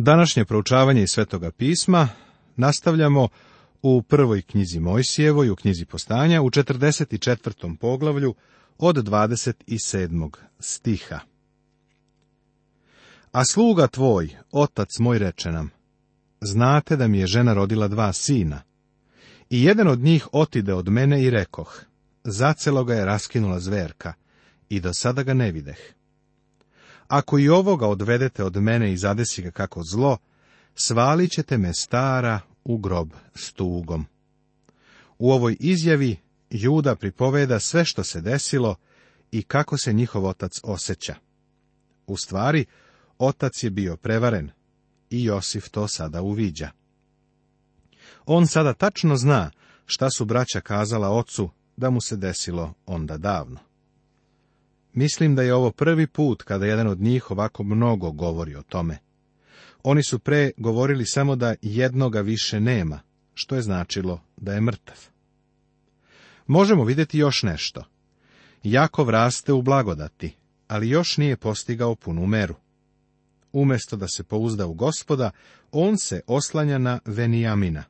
Današnje proučavanje iz Svetoga pisma nastavljamo u prvoj knjizi Mojsijevoj, u knjizi Postanja, u 44. poglavlju od 27. stiha. A sluga tvoj, otac moj reče nam, znate da mi je žena rodila dva sina, i jedan od njih otide od mene i rekoh, zacelo ga je raskinula zverka, i do sada ga ne videh. Ako i ovoga odvedete od mene i zadesi ga kako zlo, svalit ćete me stara u grob s tugom. U ovoj izjavi Juda pripoveda sve što se desilo i kako se njihov otac osjeća. U stvari, otac je bio prevaren i Josif to sada uviđa. On sada tačno zna šta su braća kazala ocu da mu se desilo onda davno. Mislim da je ovo prvi put kada jedan od njih ovako mnogo govori o tome. Oni su pre govorili samo da jednoga više nema, što je značilo da je mrtav. Možemo vidjeti još nešto. Jako raste u blagodati, ali još nije postigao punu meru. Umesto da se pouzda u gospoda, on se oslanja na Venijamina.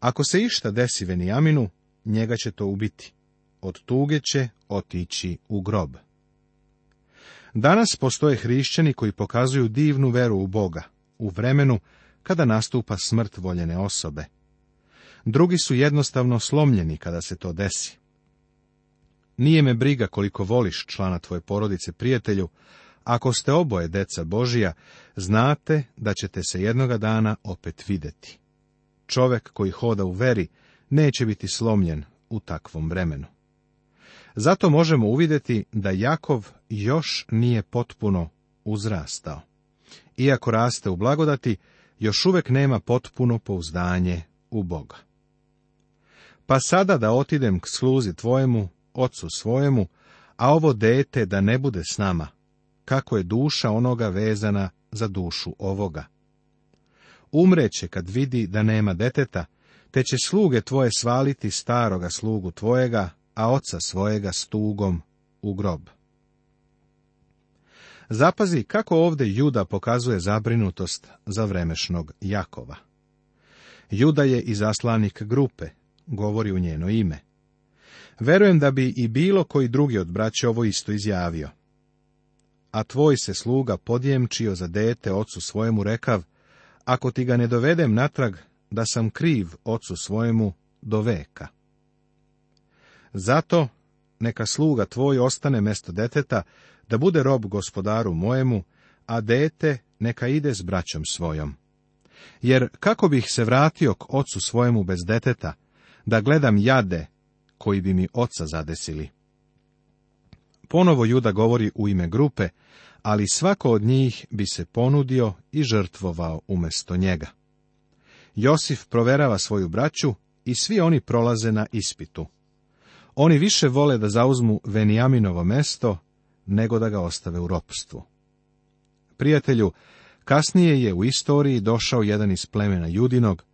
Ako se išta desi Venijaminu, njega će to ubiti od tuge će otići u grob. Danas postoje hrišćani koji pokazuju divnu veru u Boga, u vremenu kada nastupa smrt voljene osobe. Drugi su jednostavno slomljeni kada se to desi. Nije me briga koliko voliš člana tvoje porodice prijatelju, ako ste oboje deca Božija, znate da ćete se jednoga dana opet vidjeti. Čovek koji hoda u veri neće biti slomljen u takvom vremenu. Zato možemo uvidjeti da Jakov još nije potpuno uzrastao. Iako raste u blagodati, još uvek nema potpuno pouzdanje u Boga. Pa sada da otidem k sluzi tvojemu, ocu svojemu, a ovo dete da ne bude s nama, kako je duša onoga vezana za dušu ovoga. Umreće kad vidi da nema deteta, te će sluge tvoje svaliti staroga slugu tvojega, a oca svojega stugom u grob. Zapazi kako ovdje Juda pokazuje zabrinutost za vremešnog Jakova. Juda je i zaslanik grupe, govori u njeno ime. Verujem da bi i bilo koji drugi od braća ovo isto izjavio. A tvoj se sluga podijemčio za dete ocu svojemu rekav, ako ti ga ne dovedem natrag, da sam kriv ocu svojemu do veka. Zato neka sluga tvoj ostane mesto deteta, da bude rob gospodaru mojemu, a dete neka ide s braćom svojom. Jer kako bih se vratio k ocu svojemu bez deteta, da gledam jade koji bi mi oca zadesili. Ponovo Juda govori u ime grupe, ali svako od njih bi se ponudio i žrtvovao umesto njega. Josif proverava svoju braću i svi oni prolaze na ispitu. Oni više vole da zauzmu Venijaminovo mesto, nego da ga ostave u ropstvu. Prijatelju, kasnije je u istoriji došao jedan iz plemena Judinog,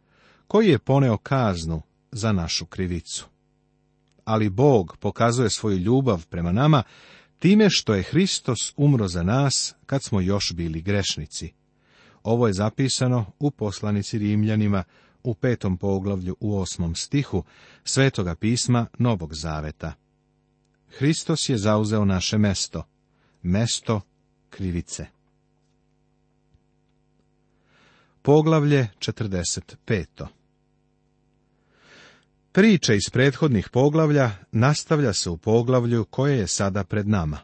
koji je poneo kaznu za našu krivicu. Ali Bog pokazuje svoju ljubav prema nama time što je Hristos umro za nas kad smo još bili grešnici. Ovo je zapisano u poslanici Rimljanima u petom poglavlju u osmom stihu Svetoga pisma Novog Zaveta. Hristos je zauzeo naše mesto, mesto krivice. Poglavlje 45. Priča iz prethodnih poglavlja nastavlja se u poglavlju koje je sada pred nama.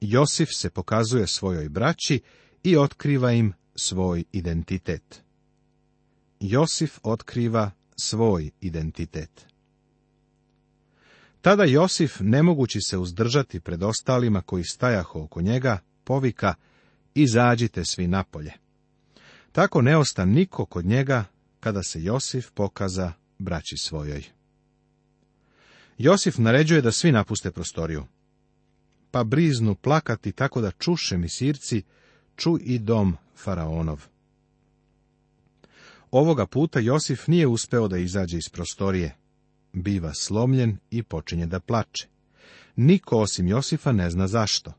Josif se pokazuje svojoj braći i otkriva im svoj identitet. Josif otkriva svoj identitet. Tada Josif, nemogući se uzdržati pred ostalima koji stajaho oko njega, povika, izađite svi napolje. Tako ne osta niko kod njega, kada se Josif pokaza braći svojoj. Josif naređuje da svi napuste prostoriju. Pa briznu plakati tako da čuše misirci, ču i dom faraonov. Ovoga puta Josif nije uspeo da izađe iz prostorije. Biva slomljen i počinje da plače. Niko osim Josifa ne zna zašto.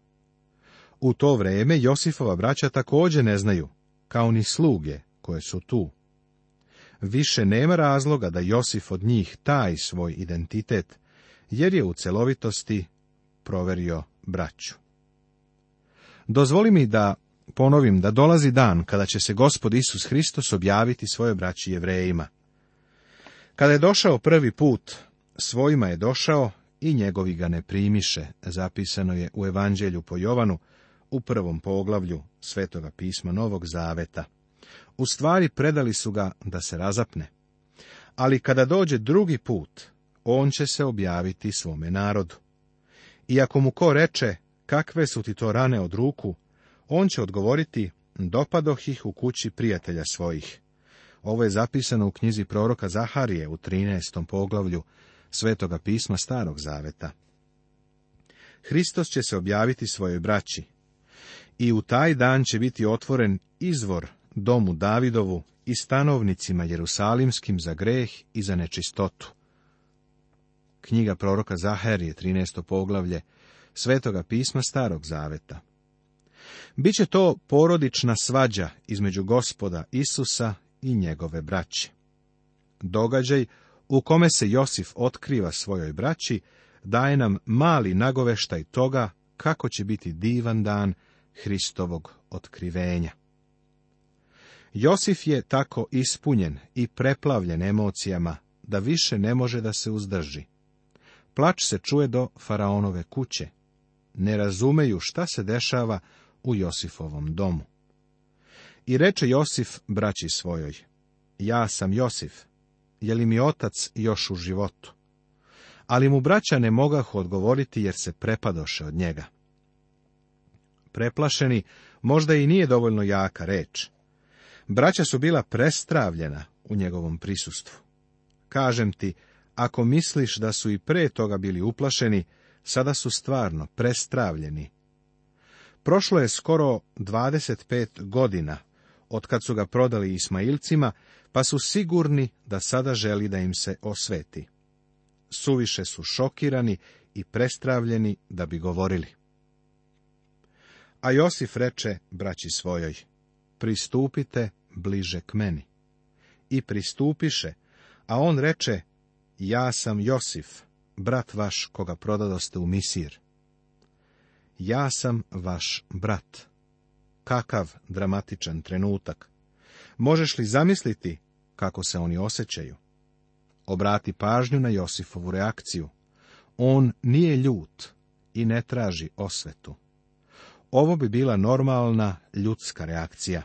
U to vreme Josifova braća također ne znaju, kao ni sluge koje su tu. Više nema razloga da Josif od njih taj svoj identitet, jer je u celovitosti proverio braću. Dozvoli mi da ponovim da dolazi dan kada će se gospod Isus Hristos objaviti svoje braći jevrejima. Kada je došao prvi put, svojima je došao i njegovi ga ne primiše, zapisano je u Evanđelju po Jovanu u prvom poglavlju Svetoga pisma Novog Zaveta. U stvari predali su ga da se razapne. Ali kada dođe drugi put, on će se objaviti svome narodu. Iako mu ko reče, kakve su ti to rane od ruku, on će odgovoriti, dopadoh ih u kući prijatelja svojih. Ovo je zapisano u knjizi proroka Zaharije u 13. poglavlju Svetoga pisma Starog Zaveta. Hristos će se objaviti svojoj braći i u taj dan će biti otvoren izvor domu Davidovu i stanovnicima Jerusalimskim za greh i za nečistotu. Knjiga proroka Zaharije, 13. poglavlje, Svetoga pisma Starog Zaveta. Biće to porodična svađa između gospoda Isusa i njegove braće. Događaj u kome se Josif otkriva svojoj braći, daje nam mali nagoveštaj toga kako će biti divan dan Hristovog otkrivenja. Josif je tako ispunjen i preplavljen emocijama da više ne može da se uzdrži. Plač se čuje do faraonove kuće. Ne razumeju šta se dešava u Josifovom domu. I reče Josif braći svojoj, ja sam Josif, je li mi otac još u životu? Ali mu braća ne mogahu odgovoriti jer se prepadoše od njega. Preplašeni možda i nije dovoljno jaka reč. Braća su bila prestravljena u njegovom prisustvu. Kažem ti, ako misliš da su i pre toga bili uplašeni, sada su stvarno prestravljeni Prošlo je skoro 25 godina od kad su ga prodali Ismailcima, pa su sigurni da sada želi da im se osveti. Suviše su šokirani i prestravljeni da bi govorili. A Josif reče braći svojoj, pristupite bliže k meni. I pristupiše, a on reče, ja sam Josif, brat vaš koga ste u Misir ja sam vaš brat. Kakav dramatičan trenutak. Možeš li zamisliti kako se oni osjećaju? Obrati pažnju na Josifovu reakciju. On nije ljut i ne traži osvetu. Ovo bi bila normalna ljudska reakcija.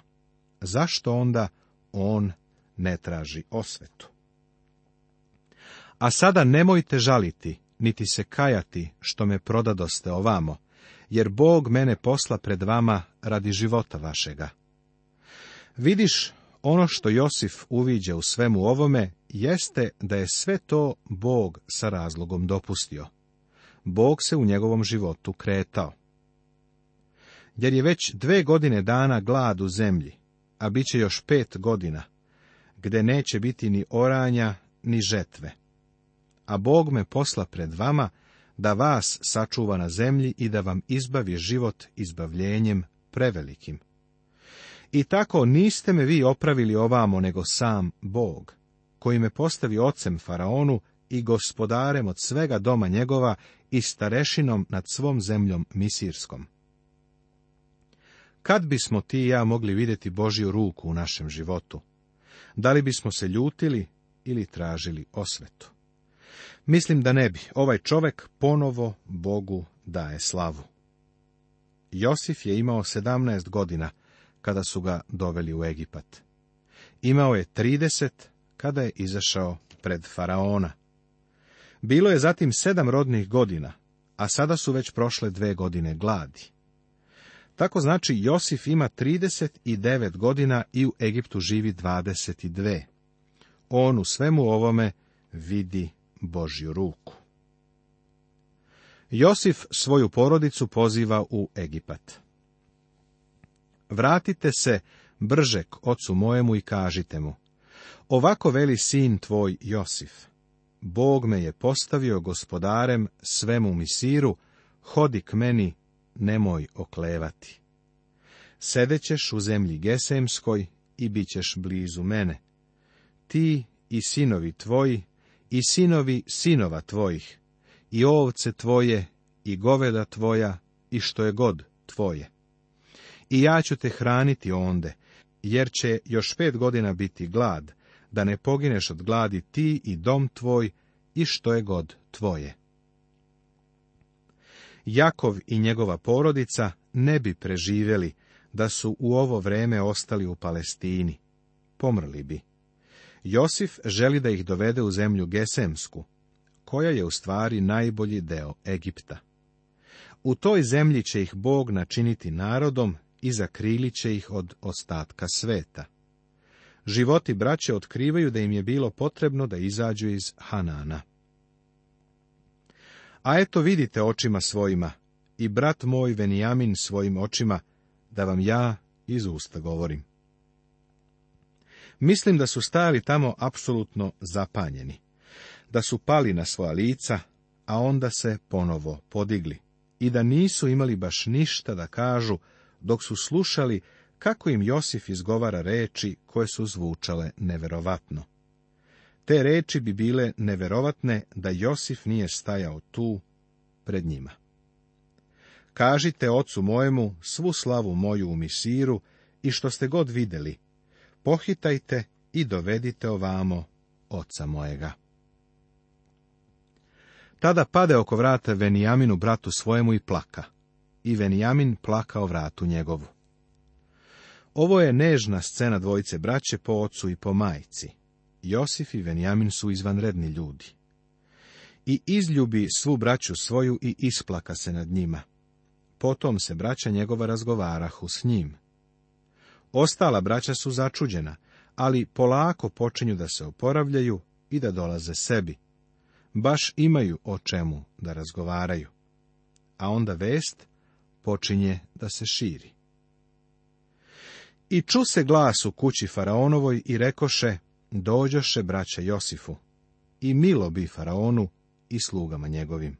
Zašto onda on ne traži osvetu? A sada nemojte žaliti, niti se kajati što me prodadoste ovamo, jer Bog mene posla pred vama radi života vašega. Vidiš, ono što Josif uviđa u svemu ovome jeste da je sve to Bog sa razlogom dopustio. Bog se u njegovom životu kretao. Jer je već dve godine dana glad u zemlji, a bit će još pet godina, gde neće biti ni oranja, ni žetve. A Bog me posla pred vama da vas sačuva na zemlji i da vam izbavi život izbavljenjem prevelikim. I tako niste me vi opravili ovamo, nego sam Bog, koji me postavi ocem Faraonu i gospodarem od svega doma njegova i starešinom nad svom zemljom Misirskom. Kad bismo ti i ja mogli vidjeti Božju ruku u našem životu? Da li bismo se ljutili ili tražili osvetu? Mislim da ne bi. Ovaj čovek ponovo Bogu daje slavu. Josif je imao 17 godina kada su ga doveli u Egipat. Imao je trideset kada je izašao pred faraona. Bilo je zatim sedam rodnih godina, a sada su već prošle dve godine gladi. Tako znači Josif ima 39 godina i u Egiptu živi 22. On u svemu ovome vidi Božju ruku. Josif svoju porodicu poziva u Egipat. Vratite se bržek ocu mojemu i kažite mu, ovako veli sin tvoj Josif, Bog me je postavio gospodarem svemu misiru, hodi k meni, nemoj oklevati. Sedećeš u zemlji Gesemskoj i bit ćeš blizu mene. Ti i sinovi tvoji i sinovi sinova tvojih, i ovce tvoje, i goveda tvoja, i što je god tvoje. I ja ću te hraniti onde, jer će još pet godina biti glad, da ne pogineš od gladi ti i dom tvoj, i što je god tvoje. Jakov i njegova porodica ne bi preživjeli da su u ovo vreme ostali u Palestini. Pomrli bi. Josif želi da ih dovede u zemlju Gesemsku, koja je u stvari najbolji deo Egipta. U toj zemlji će ih Bog načiniti narodom i zakrili će ih od ostatka sveta. Životi braće otkrivaju da im je bilo potrebno da izađu iz Hanana. A eto vidite očima svojima, i brat moj Venijamin svojim očima, da vam ja iz usta govorim. Mislim da su stali tamo apsolutno zapanjeni, da su pali na svoja lica, a onda se ponovo podigli, i da nisu imali baš ništa da kažu dok su slušali kako im Josif izgovara reči koje su zvučale neverovatno. Te reči bi bile neverovatne da Josif nije stajao tu pred njima. Kažite ocu mojemu svu slavu moju u misiru i što ste god vidjeli, pohitajte i dovedite ovamo oca mojega. Tada pade oko vrata Venijaminu bratu svojemu i plaka. I Venijamin plakao vratu njegovu. Ovo je nežna scena dvojice braće po ocu i po majci. Josif i Venjamin su izvanredni ljudi. I izljubi svu braću svoju i isplaka se nad njima. Potom se braća njegova razgovarahu s njim. Ostala braća su začuđena, ali polako počinju da se oporavljaju i da dolaze sebi. Baš imaju o čemu da razgovaraju. A onda vest počinje da se širi. I ču se glas u kući Faraonovoj i rekoše, dođoše braća Josifu, i milo bi Faraonu i slugama njegovim.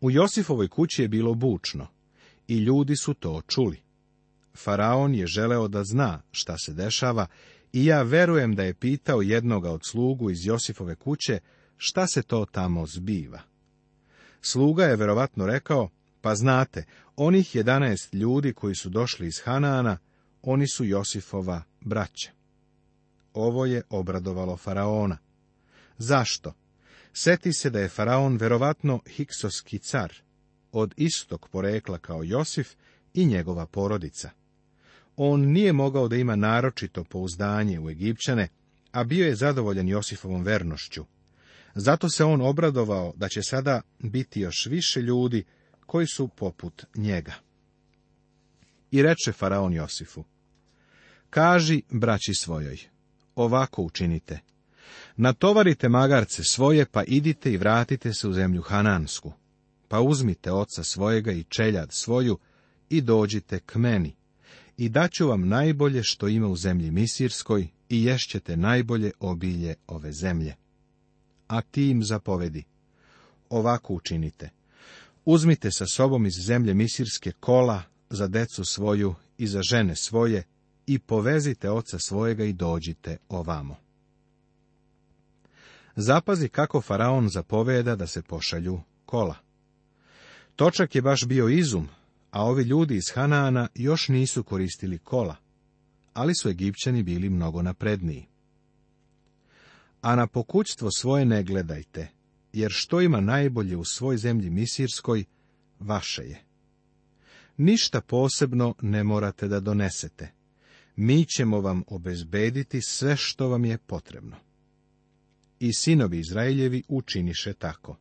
U Josifovoj kući je bilo bučno, i ljudi su to čuli. Faraon je želeo da zna šta se dešava i ja verujem da je pitao jednoga od slugu iz Josifove kuće šta se to tamo zbiva. Sluga je verovatno rekao, pa znate, onih jedanaest ljudi koji su došli iz Hanana, oni su Josifova braće. Ovo je obradovalo Faraona. Zašto? Seti se da je Faraon verovatno Hiksoski car, od istog porekla kao Josif i njegova porodica. On nije mogao da ima naročito pouzdanje u Egipćane, a bio je zadovoljan Josifovom vernošću. Zato se on obradovao da će sada biti još više ljudi koji su poput njega. I reče faraon Josifu, kaži braći svojoj, ovako učinite. Natovarite magarce svoje, pa idite i vratite se u zemlju Hanansku. Pa uzmite oca svojega i čeljad svoju i dođite k meni, i daću vam najbolje što ima u zemlji Misirskoj i ješćete najbolje obilje ove zemlje. A ti im zapovedi. Ovako učinite. Uzmite sa sobom iz zemlje Misirske kola za decu svoju i za žene svoje i povezite oca svojega i dođite ovamo. Zapazi kako faraon zapoveda da se pošalju kola. Točak je baš bio izum, a ovi ljudi iz Hanana još nisu koristili kola, ali su Egipćani bili mnogo napredniji. A na pokućstvo svoje ne gledajte, jer što ima najbolje u svoj zemlji Misirskoj, vaše je. Ništa posebno ne morate da donesete. Mi ćemo vam obezbediti sve što vam je potrebno. I sinovi Izraeljevi učiniše tako.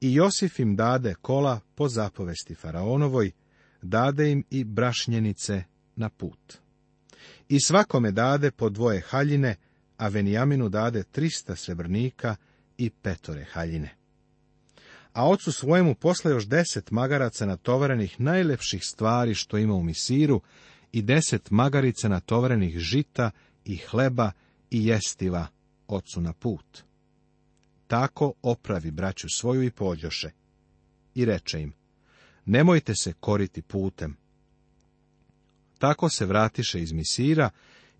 I Josif im dade kola po zapovesti faraonovoj, dade im i brašnjenice na put. I svakome dade po dvoje haljine, a Venijaminu dade trista srebrnika i petore haljine. A ocu svojemu posla još deset magaraca natovarenih najlepših stvari što ima u misiru i deset magarica natovarenih žita i hleba i jestiva ocu na put. Tako opravi braću svoju i pođoše. I reče im, nemojte se koriti putem. Tako se vratiše iz Misira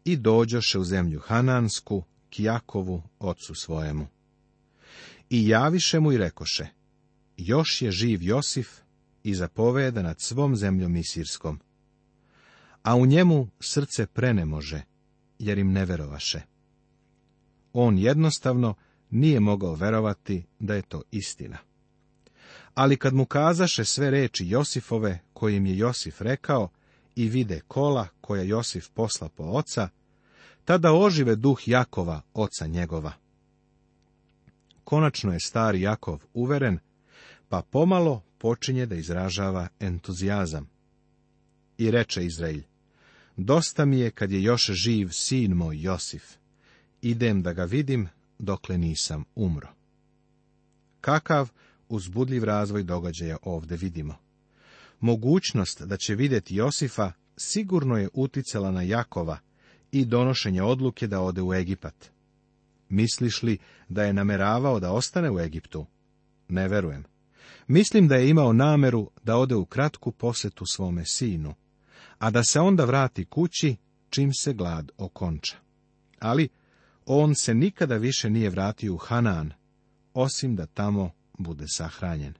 i dođoše u zemlju Hanansku, Kijakovu, ocu svojemu. I javiše mu i rekoše, još je živ Josif i zapoveda nad svom zemljom Misirskom. A u njemu srce prenemože, jer im ne verovaše. On jednostavno nije mogao verovati da je to istina. Ali kad mu kazaše sve reči Josifove, kojim je Josif rekao, i vide kola koja Josif posla po oca, tada ožive duh Jakova, oca njegova. Konačno je stari Jakov uveren, pa pomalo počinje da izražava entuzijazam. I reče Izrael, dosta mi je kad je još živ sin moj Josif, idem da ga vidim dokle nisam umro. Kakav uzbudljiv razvoj događaja ovdje vidimo. Mogućnost da će vidjeti Josifa sigurno je uticala na Jakova i donošenje odluke da ode u Egipat. Misliš li da je nameravao da ostane u Egiptu? Ne verujem. Mislim da je imao nameru da ode u kratku posetu svome sinu, a da se onda vrati kući čim se glad okonča. Ali on se nikada više nije vratio u Hanan, osim da tamo bude sahranjen.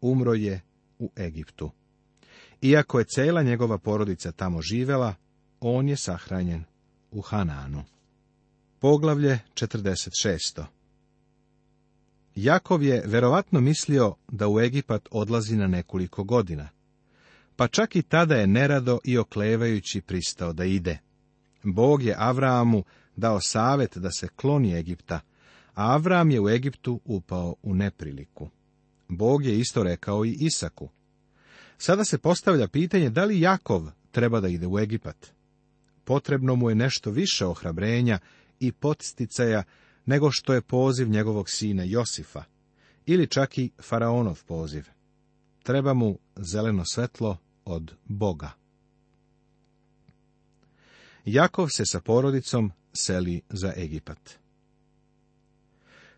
Umro je u Egiptu. Iako je cela njegova porodica tamo živela, on je sahranjen u Hananu. Poglavlje 46. Jakov je verovatno mislio da u Egipat odlazi na nekoliko godina, pa čak i tada je nerado i oklevajući pristao da ide. Bog je Avramu dao savet da se kloni Egipta, Avram je u Egiptu upao u nepriliku. Bog je isto rekao i Isaku. Sada se postavlja pitanje da li Jakov treba da ide u Egipat. Potrebno mu je nešto više ohrabrenja i podsticaja nego što je poziv njegovog sina Josifa, ili čak i faraonov poziv. Treba mu zeleno svetlo od Boga. Jakov se sa porodicom seli za Egipat.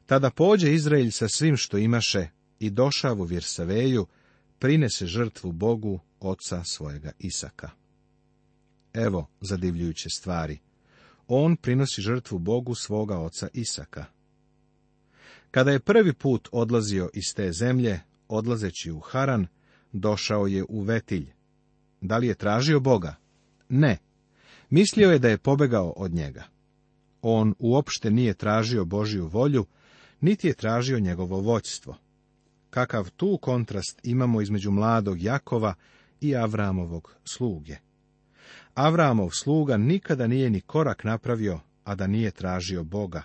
Tada pođe Izrael sa svim što imaše i došav u Virsaveju, prinese žrtvu Bogu, oca svojega Isaka. Evo zadivljujuće stvari. On prinosi žrtvu Bogu svoga oca Isaka. Kada je prvi put odlazio iz te zemlje, odlazeći u Haran, došao je u Vetilj. Da li je tražio Boga? Ne. Mislio je da je pobegao od njega. On uopšte nije tražio Božiju volju, niti je tražio njegovo voćstvo. Kakav tu kontrast imamo između mladog Jakova i Avramovog sluge. Avramov sluga nikada nije ni korak napravio, a da nije tražio Boga.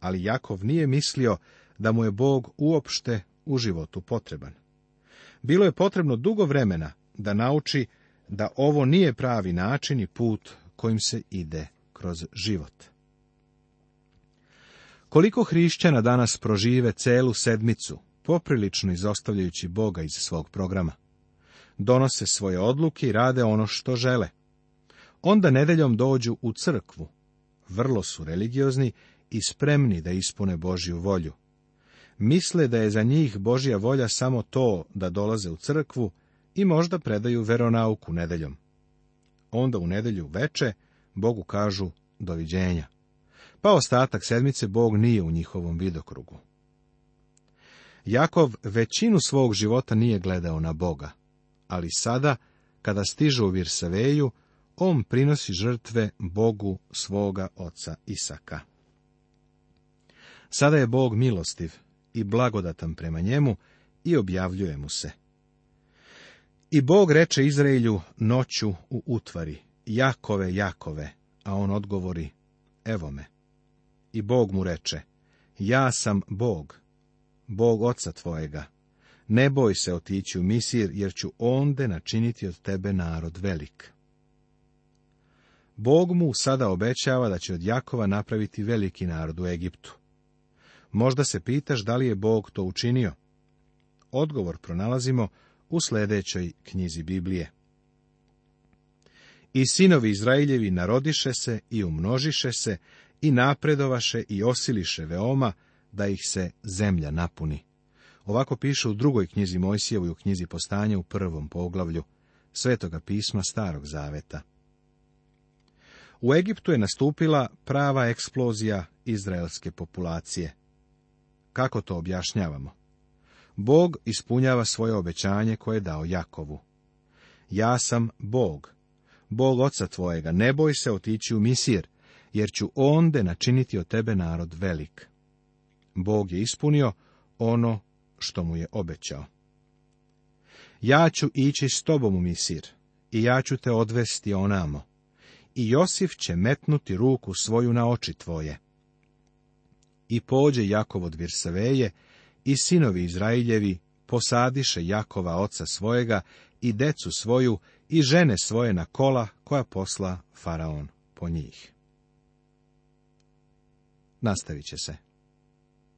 Ali Jakov nije mislio da mu je Bog uopšte u životu potreban. Bilo je potrebno dugo vremena da nauči da ovo nije pravi način i put kojim se ide kroz život. Koliko hrišćana danas prožive celu sedmicu, poprilično izostavljajući Boga iz svog programa? Donose svoje odluke i rade ono što žele. Onda nedeljom dođu u crkvu. Vrlo su religiozni i spremni da ispune Božju volju. Misle da je za njih Božja volja samo to da dolaze u crkvu i možda predaju veronauku nedeljom. Onda u nedelju veče Bogu kažu doviđenja pa ostatak sedmice Bog nije u njihovom vidokrugu. Jakov većinu svog života nije gledao na Boga, ali sada, kada stiže u Virsaveju, on prinosi žrtve Bogu svoga oca Isaka. Sada je Bog milostiv i blagodatan prema njemu i objavljuje mu se. I Bog reče Izraelju noću u utvari, Jakove, Jakove, a on odgovori, evo me. I Bog mu reče, ja sam Bog, Bog oca tvojega. Ne boj se otići u Misir, jer ću onde načiniti od tebe narod velik. Bog mu sada obećava da će od Jakova napraviti veliki narod u Egiptu. Možda se pitaš da li je Bog to učinio? Odgovor pronalazimo u sljedećoj knjizi Biblije. I sinovi Izraeljevi narodiše se i umnožiše se, i napredovaše i osiliše veoma, da ih se zemlja napuni. Ovako piše u drugoj knjizi Mojsijevoj u knjizi postanja u prvom poglavlju Svetoga pisma Starog Zaveta. U Egiptu je nastupila prava eksplozija izraelske populacije. Kako to objašnjavamo? Bog ispunjava svoje obećanje koje je dao Jakovu. Ja sam Bog, Bog oca tvojega, ne boj se otići u Misir, jer ću onde načiniti od tebe narod velik. Bog je ispunio ono što mu je obećao. Ja ću ići s tobom u Misir, i ja ću te odvesti onamo. I Josif će metnuti ruku svoju na oči tvoje. I pođe Jakov od Virsaveje, i sinovi Izraeljevi posadiše Jakova oca svojega i decu svoju i žene svoje na kola koja posla faraon po njih nastavit će se.